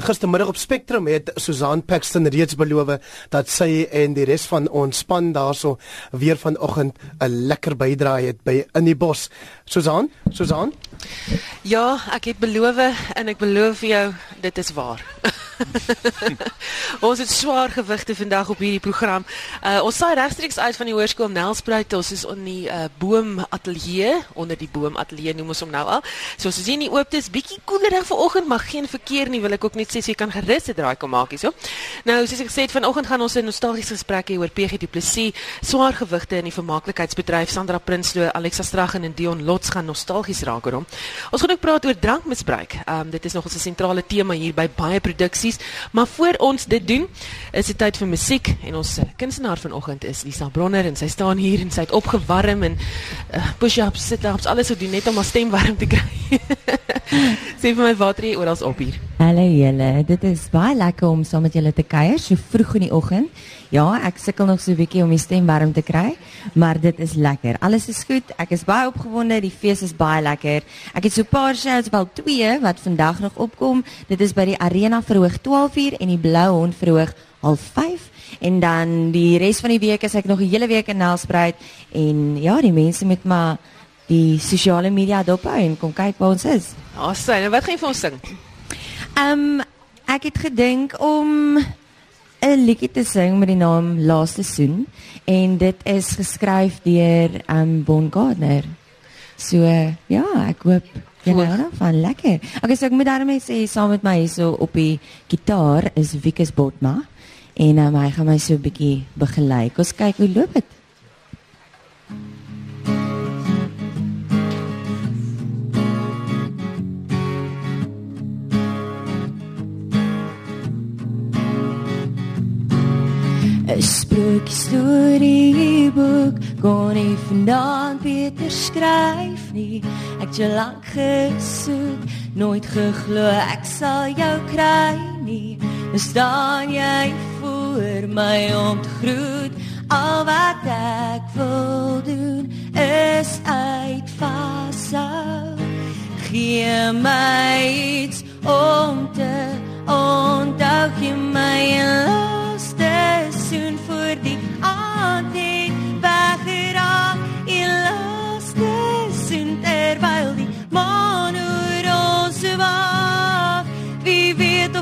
Gistermiddag op Spectrum het Susan Paxton reeds beloof dat sy en die res van ons span daarso weer vanoggend 'n lekker bydrae het by in die bos. Susan, Susan? Ja, ek het beloof en ek beloof vir jou dit is waar. ons het swaar gewigte vandag op hierdie program. Uh, ons saai regstreeks uit van die hoërskool Nelspruit. Ons is in die uh, boom ateljee, onder die boom ateljee noem ons hom nou al. So as jy sien die oopte is bietjie koeler dag vanoggend, maar geen verkeer nie, wil ek ook net sê so jy kan gerus 'n draai kom maak hierso. Nou, soos ek gesê het, vanoggend gaan ons 'n nostalgiese gesprek hê oor PG Du Plessis, swaar gewigte in die vermaaklikheidsbedryf. Sandra Prinsloo, Alexa Straggen en Dion Lots gaan nostalgies raak oor hom. Ons gaan ook praat oor drankmisbruik. Um, dit is nog 'n sentrale tema hier by baie produksies, maar voor ons dit doen, is dit tyd vir musiek en ons kunstenaar vanoggend is Lisa Bronner en sy staan hier en sy het opgewarm en uh, push-ups, sit-ups, alles so doen net om haar stem warm te kry. Sê vir my water hier oral op hier. Hallo julle, dit is baie lekker om saam met julle te kuier so vroeg in die oggend. Ja, ek sukkel nog so 'n bietjie om die stem warm te kry, maar dit is lekker. Alles is goed. Ek is baie opgewonde. Die fees is baie lekker. Ek het so 'n paar shows, wel twee wat vandag nog opkom. Dit is by die Arena verhoog 12uur en die Blou Hond verhoog 05:30 en dan die res van die week is ek nog 'n hele week in Nelspruit en ja, die mense met my die sosiale media dop hou en kom kyk waar ons is. Awesome. En wat gaan jy vir ons sing? Ehm um, ek het gedink om 'n liedjie te sing met die naam Laaste Soen en dit is geskryf deur um Bon Gardner. So ja, ek hoop jy nou dan van lekker. Okay, so ek moet daarmee sê saam met my hierso op die gitaar is Wikus Botma en um, hy gaan my so 'n bietjie begelei. Kom kyk hoe loop dit. Boek kon nie vandaan beter skryf nie. Ek het lank gesoek nooit geglo ek sal jou kry nie. Nou staan jy voor my om te groet? Al wat ek wil doen is uitvashou gee my iets om te onthou jy my in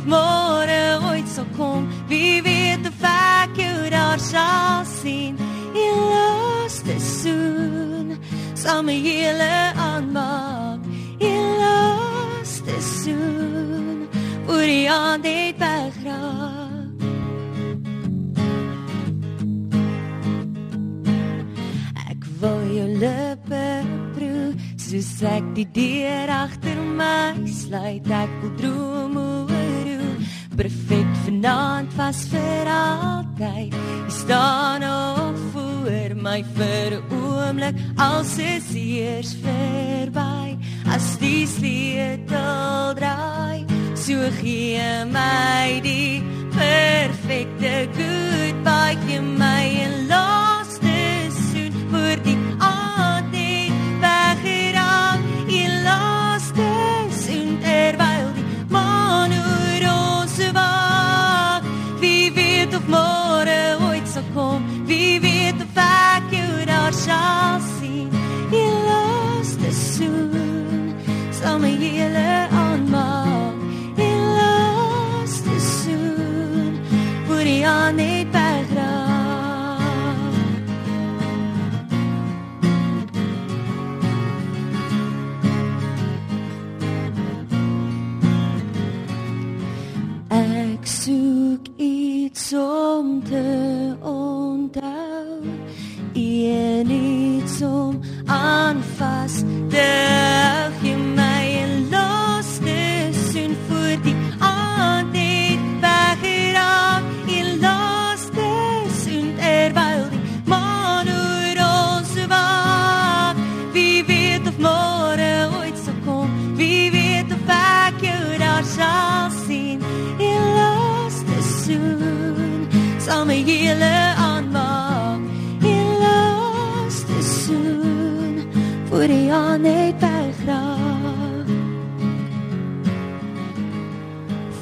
môre ooit sal kom wie weet of ek jou daar sal sien. In laaste soon sal my hele aanmaak. In laaste soon voor die aand het weggeraak wil jou lippe proe soos ek die deur agter my sluit. Ek wil droom oor jou perfek vanaand vas vir altyd. Jy staan op voor my vir 'n oomblik. Als is eers verby. As die sleutel draai so gee my die perfekte goodbye. Gee my 'n laaste hele aanmaak in laaste soon vir die aan net wegraak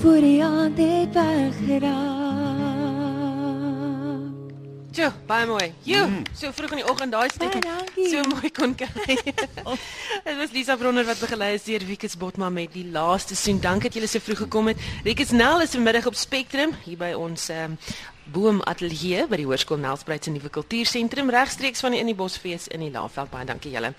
voor die aand het weggeraak. Jo, baie mooi. Jo, so vroeg in die oggend daai dankie. So mooi kon kry. Dit was Lisa Bronner wat begelei is deur Wieke Botma met die laaste soen. Dankie dat julle so vroeg gekom het. Rikus Nel is vanmiddag op Spectrum hier by ons um, Boom Ateljee by die Hoërskool Nelspruit se nuwe kultuursentrum regstreeks van die In die Bosfees in die Laagveld. Baie dankie julle.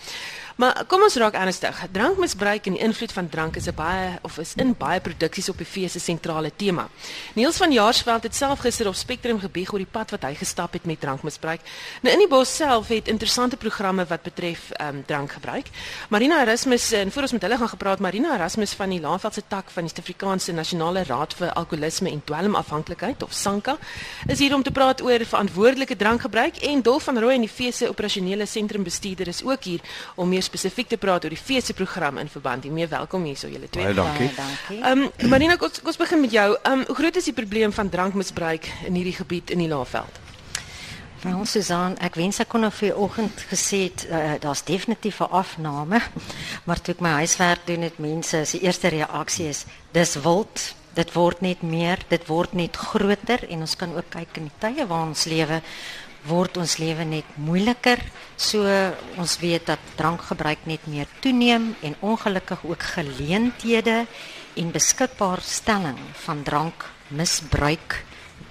Maar kom ons raak ernstig. Drankmisbruik en die invloed van drank is 'n baie of is in baie produksies op die fees se sentrale tema. Niels van Jaarsveld het self gister op Spectrum gebieg oor die pad wat hy gestap het met drankmisbruik. Nou in die bos self het interessante programme wat betref ehm um, drankgebruik. Marina Erasmus en voor ons met hulle gaan gepraat, Marina Erasmus van die Laagveld se tak van die Suid-Afrikaanse Nasionale Raad vir Alkoholisme en Dwelmafhanklikheid of SANKA is hier om te praat oor verantwoordelike drankgebruik en Dolf van Rooi en die fees se operasionele sentrumbestuurder is ook hier om meer spesifiek te praat oor die fees se program in verband hiermee. Welkom hierso julle twee. Baie dankie. Ehm um, Marina, kom ons begin met jou. Ehm um, hoe groot is die probleem van drankmisbruik in hierdie gebied in die Laagveld? Frans Susan, ek wens ek kon nou vir oggend gesê het uh, daar's definitief 'n afname, maar toe ek my huiswerk doen het mense, se eerste reaksie is dis wild. Dit word net meer, dit word net groter en ons kan ook kyk in die tye waar ons lewe word ons lewe net moeiliker. So ons weet dat drankgebruik net meer toeneem en ongelukkig ook geleenthede en beskikbaarstelling van drankmisbruik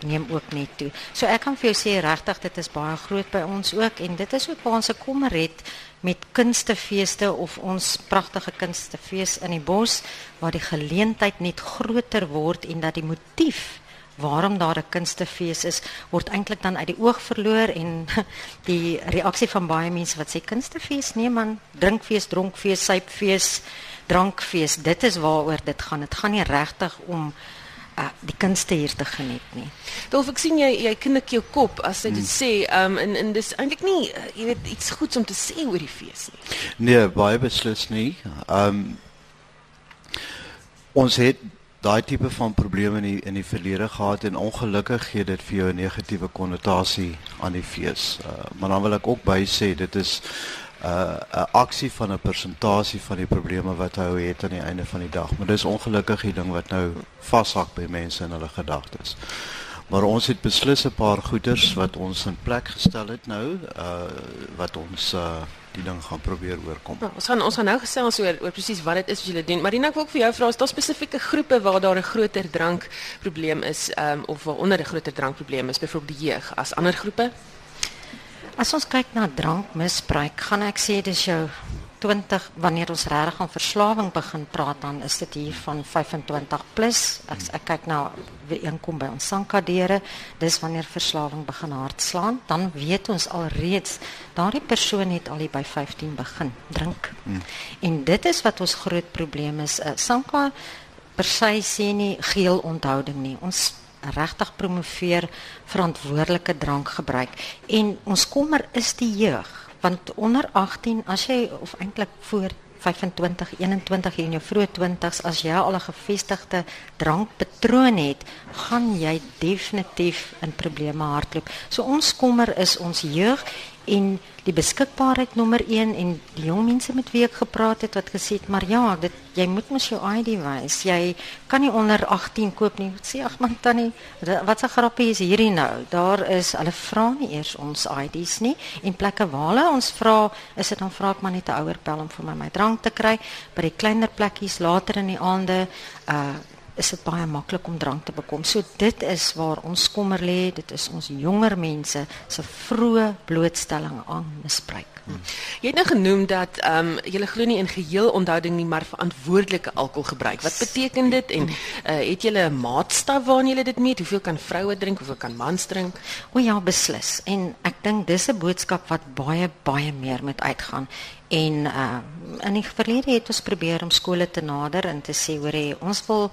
neem ook net toe. So ek kan vir jou sê regtig dit is baie groot by ons ook en dit is ook waar ons 'n kommer het met kunstefeeste of ons pragtige kunstefees in die bos waar die geleentheid net groter word en dat die motief waarom daar 'n kunstefees is word eintlik dan uit die oog verloor en die reaksie van baie mense wat sê kunstefees? Nee man. Drinkfees dronkfees suipfees drankfees. Dit is waaroor dit gaan. Dit gaan nie regtig om uh, die kunste hier te geniet nie Dolf, ek sien jy jy knik jou kop as jy dit sê. Ehm um, en en dis eintlik nie uh, jy weet iets goeds om te sê oor die fees nie. Nee, baie beslis nie. Um, ons het daai tipe van probleme in die, in die verlede gehad en ongelukkig gee dit vir jou 'n negatiewe konnotasie aan die fees. Uh, maar dan wil ek ook by sê dit is uh, 'n aksie van 'n persentasie van die probleme wat hy het aan die einde van die dag. Maar dis ongelukkig die ding wat nou vashak by mense in hulle gedagtes. Maar ons het beslis 'n paar goeders wat ons in plek gestel het nou, uh wat ons uh die ding gaan probeer oorkom. Nou, ons gaan ons gaan nou gesels oor oor presies wat dit is wat julle doen. Marina, ek wil ook vir jou vra, is daar spesifieke groepe waar daar 'n groter drankprobleem is, ehm um, of waar onder 'n groter drankprobleem is, byvoorbeeld die jeug as ander groepe? As ons kyk na drankmisbruik, gaan ek sê dis jou 20 wanneer ons regtig van verslawing begin praat dan is dit hier van 25 plus. Ek, ek kyk na wie inkom by ons sankadere, dis wanneer verslawing begin hardslaan, dan weet ons alreeds daardie persoon het al by 15 begin drink. Hmm. En dit is wat ons groot probleem is. Uh, sanka per se sê nie geel onthouding nie. Ons regtig promoveer verantwoordelike drankgebruik en ons kommer is die jeug want onder 18 as jy of eintlik voor 25 21 in jou vroeë 20s as jy al 'n gevestigde drankpatroon het, gaan jy definitief in probleme hardloop. So ons kommer is ons jeug en die beskikbaarheid nommer 1 en die jong mense met wie ek gepraat het wat gesê het maar ja dit jy moet mos jou ID wys. Jy kan nie onder 18 koop nie. Sê ag man tannie wat 'n grappie is hierdie nou? Daar is hulle vra nie eers ons ID's nie en plekke waar hulle ons vra is dit dan vra ek maar net 'n ouer bel om vir my my drank te kry by die kleiner plekkies later in die aande. Uh is dit baie maklik om drank te bekom. So dit is waar ons kommer lê, dit is ons jonger mense se vroeë blootstelling aan misbruik. Hmm. Jy het nou genoem dat ehm um, jy glo nie in geheel onthouding nie, maar verantwoordelike alkoholgebruik. Wat beteken dit en uh, het jy 'n maatstaf waarna jy dit meet? Hoeveel kan vroue drink, hoeveel kan mans drink? O ja, beslis. En ek dink dis 'n boodskap wat baie baie meer moet uitgaan. En uh in die verlede het ons probeer om skole te nader en te sê hoor ons wil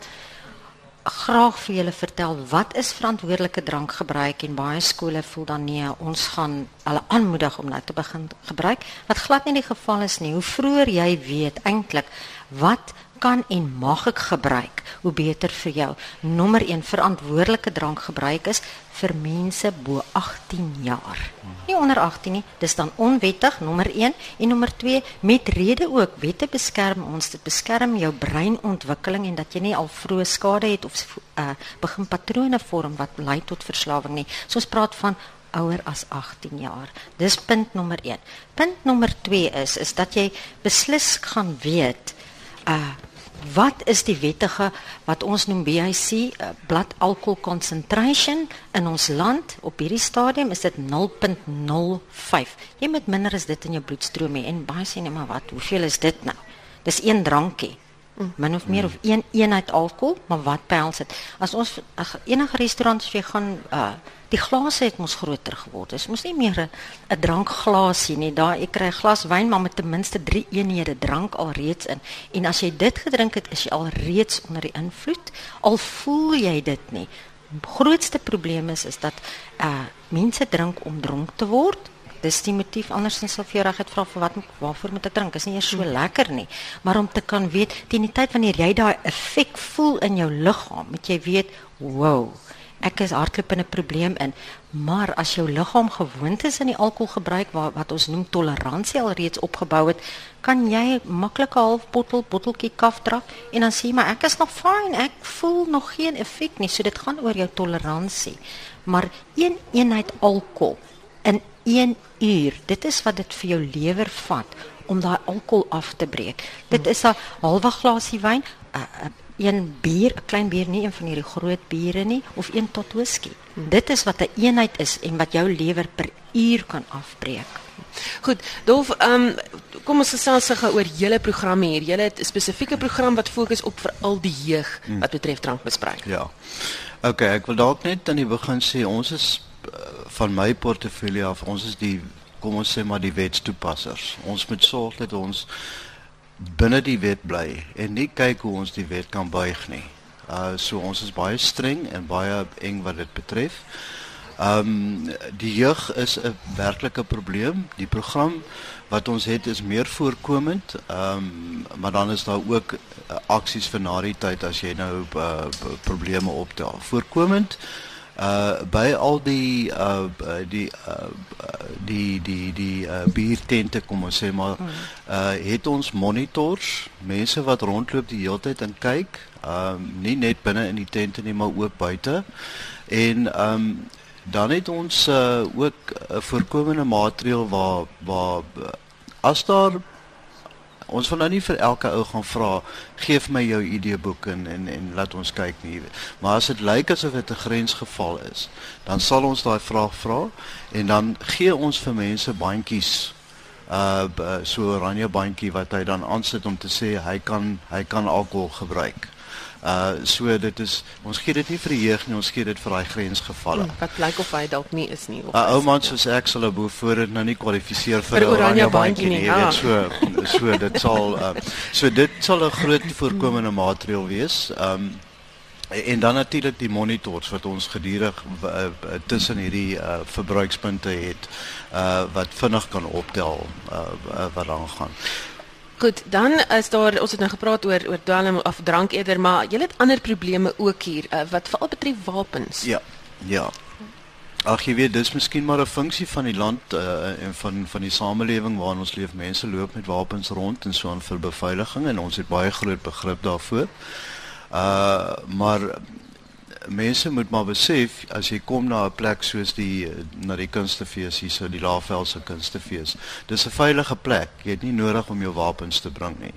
graag vir julle vertel wat is verantwoordelike drankgebruik en baie skole voel dan nee ons gaan hulle aanmoedig om nou te begin gebruik wat glad nie die geval is nie. Hoe vroeër jy weet eintlik wat kan en mag ek gebruik hoe beter vir jou nommer 1 verantwoordelike drankgebruik is vir mense bo 18 jaar nie onder 18 nie dis dan onwettig nommer 1 en nommer 2 met rede ook wette beskerm ons dit beskerm jou breinontwikkeling en dat jy nie al vroeë skade het of uh begin patrone vorm wat lei tot verslawing nie. So ons praat van ouer as 18 jaar. Dis punt nommer 1. Punt nommer 2 is is dat jy beslis gaan weet uh wat is die wettige wat ons noem BIC uh, blood alcohol concentration in ons land op hierdie stadium is dit 0.05. Jy moet minder as dit in jou bloedstroom hê en baie sê net maar wat, hoeveel is dit nou? Dis een drankie min of meer of een eenheid alkohol, maar wat behels dit? As ons ag, enige restaurant as jy gaan uh die glase het mos groter geword. Dit mos nie meer 'n drankglasie nie. Daar ek kry 'n glas wyn maar met ten minste 3 eenhede drank alreeds in. En as jy dit gedrink het, is jy al reeds onder die invloed. Al voel jy dit nie. Grootste probleem is is dat uh mense drink om dronk te word dis die motief andersins sal vir jou reg het vra vir wat waarvoor moet ek drink? Is nie eers so lekker nie. Maar om te kan weet teen die tyd wanneer jy daai effek voel in jou liggaam moet jy weet wow ek is hardloop in 'n probleem in. Maar as jou liggaam gewoond is aan die alkohol gebruik wat wat ons noem toleransie al reeds opgebou het kan jy maklik 'n half bottel botteltjie kaf draf en dan sê maar ek is nog fyn ek voel nog geen effek nie. So dit gaan oor jou toleransie. Maar een eenheid alkohol in 1 uur. Dit is wat dit vir jou lewer vat om daai alkohol af te breek. Dit is 'n halwe glasie wyn, 'n een bier, 'n klein bier nie een van hierdie groot biere nie of een tot whisky. Dit is wat 'n een eenheid is en wat jou lewer per uur kan afbreek. Goed, Dolf, ehm um, kom ons gesels gou oor julle programme hier. Julle het 'n spesifieke program wat fokus op veral die jeug wat betref drankmisbruik. Ja. OK, ek wil dalk net aan die begin sê ons is van my portefeulje af, ons is die kom ons sê maar die wetstoepassers. Ons moet sorg dat ons binne die wet bly en nie kyk hoe ons die wet kan buig nie. Uh so ons is baie streng en baie eng wat dit betref. Ehm um, die jeug is 'n werklike probleem. Die program wat ons het is meer voorkomend. Ehm um, maar dan is daar ook uh, aksies vir na die tyd as jy nou uh, probleme optel. Voorkomend uh by al die uh die uh die die die uh biertente kom ons sê maar hmm. uh het ons monitors, mense wat rondloop die hele tyd en kyk, um nie net binne in die tente nie, maar ook buite. En um dan het ons uh ook 'n voorkomende maatreel waar waar as daar ons wil nou nie vir elke ou gaan vra gee vir my jou ID boek en en en laat ons kyk nie maar as dit lyk asof dit 'n grensgeval is dan sal ons daai vraag vra en dan gee ons vir mense bandjies uh so oranje bandjie wat hy dan aansit om te sê hy kan hy kan alkohol gebruik. Uh so dit is ons gee dit nie vir die jeug nie, ons gee dit vir daai grensgevalle. Hmm, wat lyk of hy dalk nie is nie 'n ou man soos ek sal bo voor dit nou nie kwalifiseer vir 'n oranje bandjie nie. Jy weet so so dit sal uh so dit sal 'n groot voorkomende maatreel wees. Um en dan natuurlik die monitors wat ons gedurig uh, tussen hierdie uh, verbruikspunte het uh, wat vinnig kan optel uh, uh, wat dan gaan. Goed, dan is daar ons het nou gepraat oor oor dwelm of drank eerder, maar jy het ander probleme ook hier uh, wat veral betref wapens. Ja. Ja. Ag jy weet, dis miskien maar 'n funksie van die land uh, en van van die samelewing waarin ons leef. Mense loop met wapens rond en so aan vir beveiliging en ons het baie groot begrip daarvoor. Uh maar mense moet maar besef as jy kom na 'n plek soos die na die kunstefees hier so die Laagveld kunstefees. Dis 'n veilige plek. Jy het nie nodig om jou wapens te bring nie.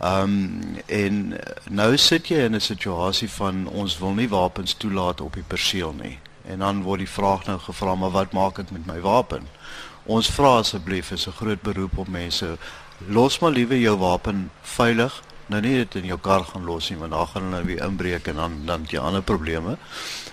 Ehm um, en nou sit jy in 'n situasie van ons wil nie wapens toelaat op die perseel nie. En dan word die vraag nou gevra maar wat maak ek met my wapen? Ons vra asseblief is 'n groot beroep op mense los maar liewe jou wapen veilig nou nie dit in jou kar gaan los nie want dan gaan hulle nou weer inbreek en dan dan jy ander probleme.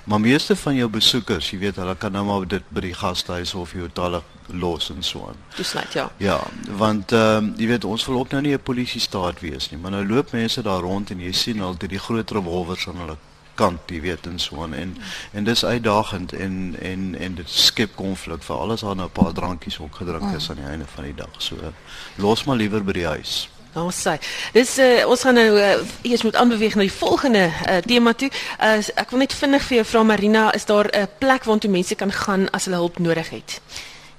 Maar meeste van jou besoekers, jy weet, hulle kan nou maar dit by die gastehuis of jou hotel los en so aan. Dis net ja. Ja, want ehm um, jy weet ons wil ook nou nie 'n polisie staat wees nie, maar nou loop mense daar rond en jy sien al dit die groot revolvers aan hulle kant, jy weet en so aan en en dis uitdagend en en en dit skep konflik vir alles nou 'n paar drankies opgedrink is aan die einde van die dag. So los maar liewer by die huis. Nou sê. Dis uh, ons gaan nou uh, eers moet aanbeweeg na die volgende uh, tema toe. Uh, ek wil net vinnig vir jou vra Marina, is daar 'n plek waartoe mense kan gaan as hulle hulp nodig het?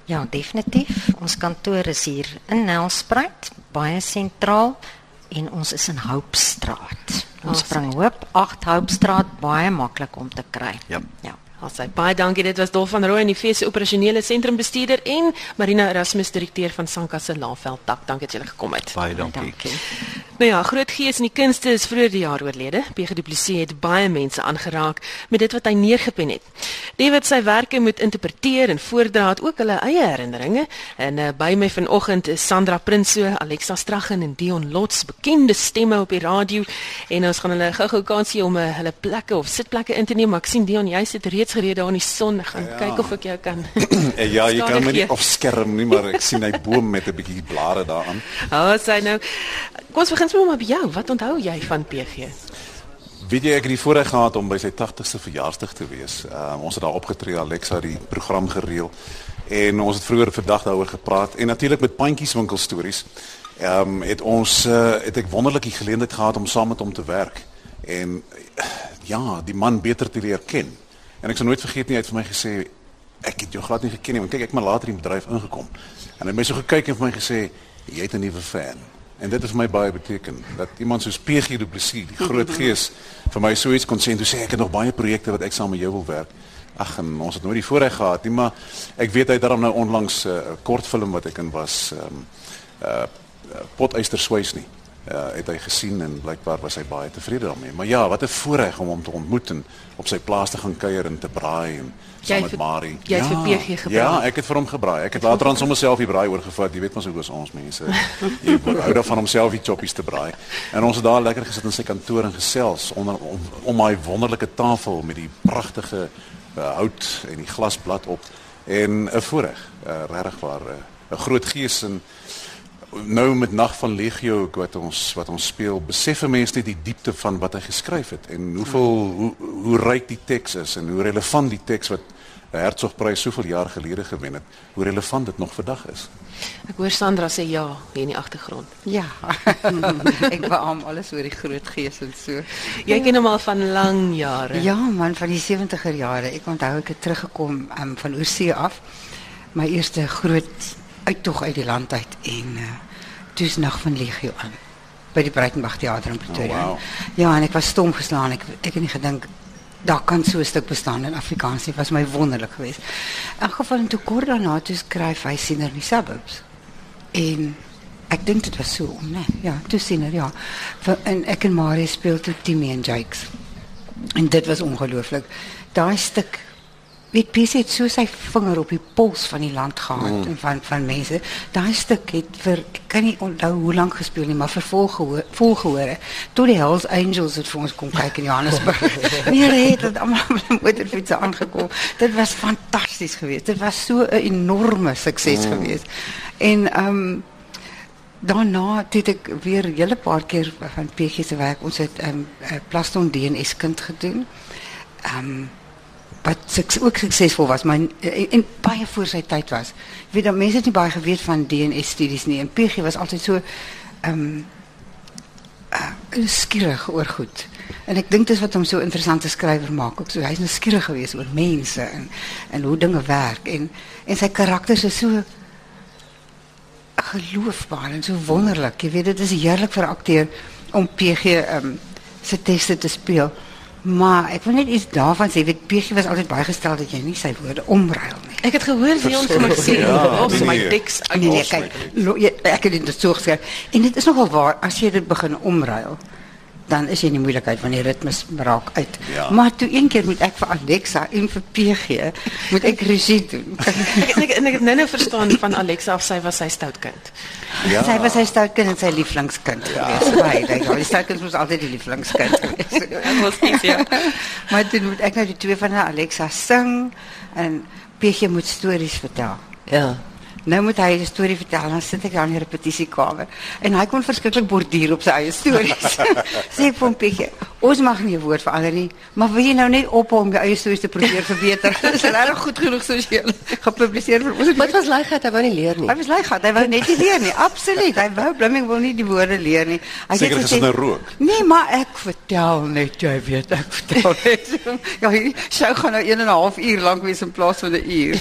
Ja, definitief. Ons kantoor is hier in Nelspruit, baie sentraal. en ons is in Hoopstraat. Ons bring hoop 8 Hoopstraat baie maklik om te kry. Ja. Ja. Sê baie dankie. Dit was Dolf van Rooi in die fees se operasionele sentrumbestuurder en Marina Erasmus direkteur van Sanka se Laveld tak. Dankie dat julle gekom het. Baie dankie. Dankie. Nou ja, groot gees in die kunste is vroeër die jaar oorlede. PG Du Plessis het baie mense aangeraak met dit wat hy neergepen het. Die wat sy werke moet interpreteer en voordra het ook hulle eie herinneringe. En uh, by my vanoggend is Sandra Prinsloo, Alexa Straggen en Dion Lots, bekende stemme op die radio en ons gaan hulle gou-gou kans gee om uh, hulle plekke of sitplekke in te neem. Maar ek sien Dion, jy sit reeds gereed daar in die son. Gaan ja. kyk of ek jou kan. Ja, jy kan my nie gee. afskerm nie, maar ek sien hy boom met 'n bietjie blare daaraan. Ah, oh, sy nou. Kom ons begin sommer maar by jou. Wat onthou jy van PG? Weet jy ek het die voorreg gehad om by sy 80ste verjaarsdag te wees. Um, ons het daar opgetree, Alexa die program gereël en ons het vroeër vandag daaroor gepraat en natuurlik met pandjieswinkel stories. Ehm um, het ons uh, het ek wonderlik die geleentheid gehad om saam met hom te werk en uh, ja, die man beter te leer ken. En ek sal nooit vergeet nie hy het vir my gesê ek het jou glad nie geken nie, want kyk ek maar later in die bedryf ingekom. En hy het my so gekyk en vir my gesê jy het 'n nuwe fan. En dit het vir my baie beteken dat iemand soos PG Du Plessis, die groot gees, vir my so iets kon sê en toe sê ek het nog baie projekte wat ek saam met jou wil werk. Ag ons het nooit die voorreg gehad nie, maar ek weet hy het daarom nou onlangs 'n uh, kortfilm wat ek in was ehm um, uh Potyster Swys nie. Uh, het hy gesien en blykbaar was hy baie tevrede daarmee. Maar ja, wat 'n voorreg om hom te ontmoet en op sy plaas te gaan kuier en te braai en saam met Marie. jy het vir PG gebraai. Ja, ek het vir hom gebraai. Ek het later aan sommer self die braai oorgevat. Jy weet mos hoe is ons mense. Jy hou daarvan om self die choppies te braai. En ons het daar lekker gesit in sy kantoor en gesels onder om om daai wonderlike tafel met die pragtige uh, hout en die glasblad op en 'n voorreg, uh, regtig waar 'n uh, groot gees en nou met Nag van Legio wat ons wat ons speel, besef 'n mens net die diepte van wat hy geskryf het en hoeveel hoe hoe ryk die teks is en hoe relevant die teks wat Hertzogprys soveel jaar gelede gewen het, hoe relevant dit nog vandag is. Ek hoor Sandra sê ja hier in die agtergrond. Ja. ek beam alles oor die groot gees en so. Jy ken hom al van lang jare. Ja man, van die 70er jare. Ek onthou ek het teruggekom um, van oorsee af. My eerste groot uittog uit die land uit en uh, toe's nag van legio aan by die Breitenberg teater in Pretoria. Oh, wow. Ja, en ek was stom geslaan. Ek ek het nie gedink daar kan so 'n stuk bestaan in Afrikaans nie. Was my wonderlik geweest. In elk geval en toe kort daarna toe skryf hy sien in die suburbs. En ek dink dit was so om, né? Ja, toe sien er, ja. Vir- En ek en Marie speel toe Timmy en Jakes. En dit was ongelooflik. Daai stuk weet PC het so sy vinger op die pols van die land gehad mm. en van van mense. Daai stuk het vir ek kan nie onthou hoe lank gespeel nie, maar volgehoor volgehore tot die Hells Angels het vir ons kom kyk in Johannesburg. Nee, het dit almal met motorfiets aangekom. Dit was fantasties geweest. Dit was so 'n enorme sukses mm. geweest. En ehm um, Daarna het ek weer 'n hele paar keer van PG se werk. Ons het 'n um, Plaston DNS kind gedoen. Ehm um, wat ook suksesvol was, maar en, en baie voor sy tyd was. Jy weet dan mense het nie baie van DNS studies nie. En PG was altyd so ehm um, skieurig oor goed. En ek dink dis wat hom so 'n interessante skrywer maak. Ook so hy's nou skieurig geweest oor mense en en hoe dinge werk en sy karakters is so geloofbaar en so wonderlik. Jy weet dit is heerlik vir 'n akteur om PG ehm um, se tekste te speel. Maar ek wil net iets daarvan sê, weet PG was altyd baie gestel dat jy nie sy woorde omruil nie. Ek het gehoor Dion vir my sê, Ja, "Los nee, my nee. teks uit." Nee, nee, kyk, lo, jy, ek het dit so geskryf. En dit is nogal waar as jy dit begin omruil, dan is jy in die moeilikheid die ritmes raak uit. Ja. Maar toe een keer moet ek vir Alexa en vir PG moet ek regie doen. Ek ek, en ek het nou-nou verstaan van Alexa of sy was sy stout kind. Ja. Sy was sy stoutkind en sy lieflingskind geweest. Baie, ja, die stoutkind was altyd die lieflingskind geweest. Ek was nie ja. maar toe moet ek nou die twee van Alexa sing en PG moet stories vertel. Ja. Nou moet hy 'n storie vertel, dan sit ek daar in die repetisiekamer en hy kon verskriklik borduur op sy eie stories. Sê ek vir Ons mag nie 'n woord verander nie, maar wil jy nou net ophou om jou eie stories te probeer verbeter? Dis regtig goed genoeg soos jy gepubliseer vir ons. Wat was Leigat? Hy wou nie leer nie. Hy was gehad. Hy wou net nie leer nie. Absoluut. Hy wou Blomming wil nie die woorde leer nie. Hy het Seker net is dit gesê- nou rook. Nee, maar ek vertel net, jy weet, ek vertel net. ja, hierdie show gaan nou 1 en 'n half uur lank wees in plaas van 'n uur.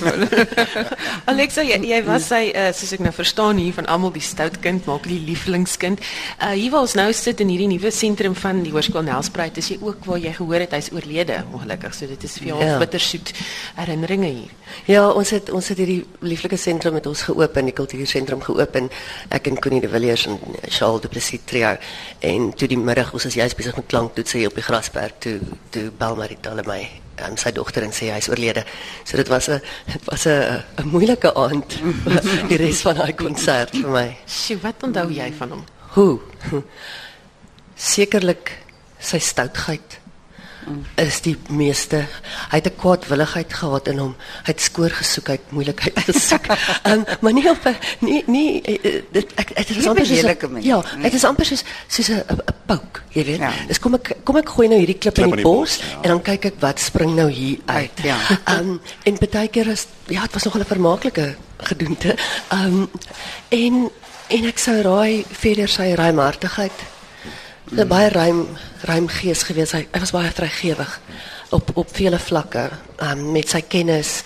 Alexa, jy, jy was sy uh, soos ek nou verstaan hier van almal die stout kind, maak die lievelingskind. Uh hier waar ons nou sit in hierdie nuwe sentrum van die Hoërskool Nelspruit, is jy ook waar jy gehoor het hy's oorlede, ongelukkig. So dit is vir jou Ja. bittersoet herinneringe hier. Ja, ons het ons het hierdie lieflike sentrum met ons geopen, die kultuursentrum geopen. Ek en Connie de Villiers en Charles du Plessis trio. En toe die middag ons is juist besig met klanktoets hier op die grasperk toe toe bel Maritale my en sy dogter en sê hy's oorlede. So dit was 'n dit was 'n 'n moeilike aand. die res van daai konsert vir my. Sjoe, wat onthou jy van hom? Hoe? Sekerlik sy stoutheid is die meeste. Hy het 'n kwaadwilligheid gehad in hom. Hy het skoor gesoek, hy het moeilikheid gesoek. um, maar nie op 'n nie nie eh, eh, dit ek dit is amper soos 'n- Ja, nee. dit is amper soos soos 'n pouk, jy weet. Ja. Dis kom ek kom ek gooi nou hierdie klip, Klip in die die bos ja. en dan kyk ek wat spring nou hier uit. Ja. Um en baie keer is ja, dit was nogal 'n vermaaklike gedoente. Um en en ek sou raai verder sy ruimhartigheid. 'n baie ruim ruim gees gewees. Hy, hy was baie vrygewig op op vele vlakke, um, met sy kennis,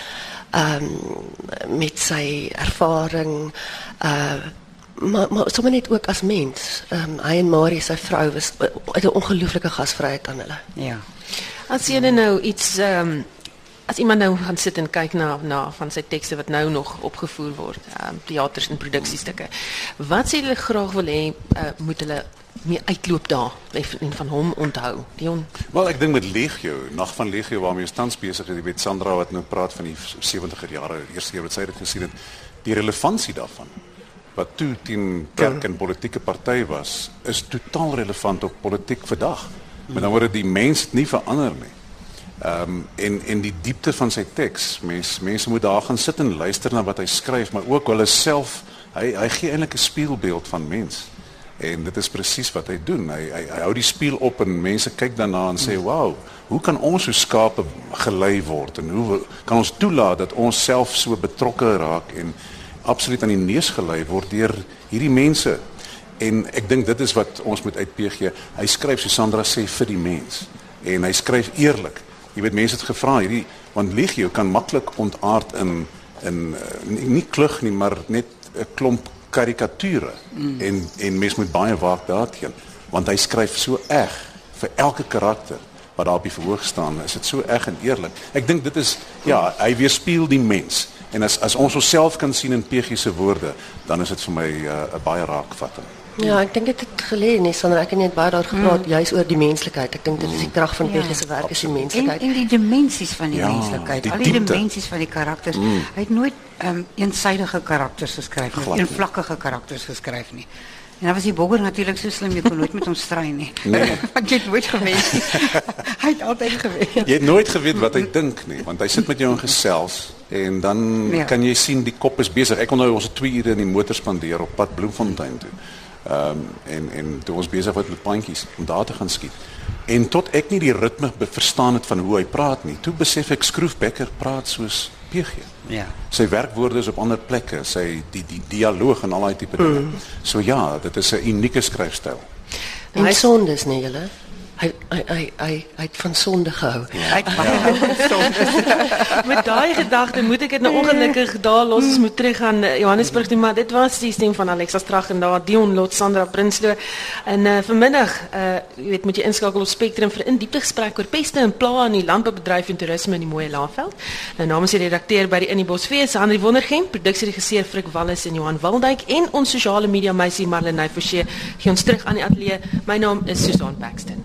um, met sy ervaring, uh maar maar sommer net ook as mens. Um, hy en Marie sy vrou was het 'n ongelooflike gasvryheid aan hulle. ja. As jy nou iets ehm um, as iemand nou gaan sit en kyk na na van sy tekste wat nou nog opgevoer word, ehm um, teaters en produksiestukke. Wat sê hulle graag wil hê uh, moet hulle mee uitloop daar en van hom onthou? Dion. Wel, ek dink met Legio, Nag van Legio waarmee ons tans besig is, jy weet Sandra wat nou praat van die 70er jare, die eerste keer wat sy dit gesien het, die relevantie daarvan wat toe teen kerk en politieke party was, is totaal relevant op politiek vandag. Met ander woorde, die mens het nie verander nie. Ehm um, en en die diepte van sy teks. Mense mense moet daar gaan sit en luister na wat hy skryf, maar ook hulle self. Hy hy gee eintlik 'n spieelbeeld van mens. En dit is presies wat hy doen. Hy, hy hy hou die spieël op en mense kyk daarna en sê, "Wow, hoe kan ons so skape gelei word en hoe kan ons toelaat dat ons self so betrokke raak en absoluut aan die neus gelei word deur hierdie mense?" En ek dink dit is wat ons moet uit PG. Hy skryf so Sandra sê vir die mens en hy skryf eerlik. Jy weet mense het gevra hierdie want Legio kan maklik ontaard in in uh, nie, nie klug nie, maar net 'n klomp karikature. Mm. En en mense moet baie waak daarteen want hy skryf so eg vir elke karakter wat daar op die verhoog staan. Is dit so eg en eerlik? Ek dink dit is ja, hy weerspieël die mens. En as as ons onsself kan sien in PG se woorde, dan is dit vir my 'n uh, baie raakvatting. Ja, ek dink dit het geleer nie sonder ek het net baie daar gepraat mm. juis oor die menslikheid. Ek dink dit is die krag van PG se werk is die En, menslikheid. en die dimensies van die Ja, menslikheid, die al die diepte. dimensies van die karakters. Hy het nooit um, eensidige karakters geskryf nie, Glad nie. eenvlakkige karakters geskryf nie. En dan was die Bogger natuurlik so slim jy kon nooit met hom stry nie. Nee. Want jy het nooit gewen nie. hy het altyd gewen. Jy het nooit geweet wat hy dink nie, want hy sit met jou in gesels en dan Ja. ja. kan jy sien die kop is besig. Ek onthou ons het 2 ure in die motor spandeer op pad Bloemfontein toe. Ehm um, en en toe ons besig was met plantjies om daar te gaan skiet. En tot ek nie die ritme verstaan het van hoe hy praat nie, toe besef ek Skroefbekker praat soos PG. Ja. Sy werkwoorde is op ander plekke, sy die die dialoog en al daai tipe dinge. So ja, dit is 'n unieke skryfstyl. En Hy- sondes nee julle. Hy hy hy het van sonde gehou. Hy het baie ja. Met daai gedagte moet ek dit nou ongelukkig daar los ons moet terug aan eh, Johannesburg toe, maar dit was die stem van Alexa Strag en daar Dion Lot Sandra Prinsloo. En uh, vanmiddag, uh jy weet, moet jy inskakel op Spectrum vir 'n diepte gesprek oor peste en plaae in die landboubedryf en toerisme in die mooi Laagveld. Nou namens die redakteur by die In die Bosfees, Henri Wondergem, produksieregisseur Frik Wallis en Johan Waldijk en ons sosiale media meisie Marlenae Forsie gee ons terug aan die ateljee. My naam is Susan Paxton.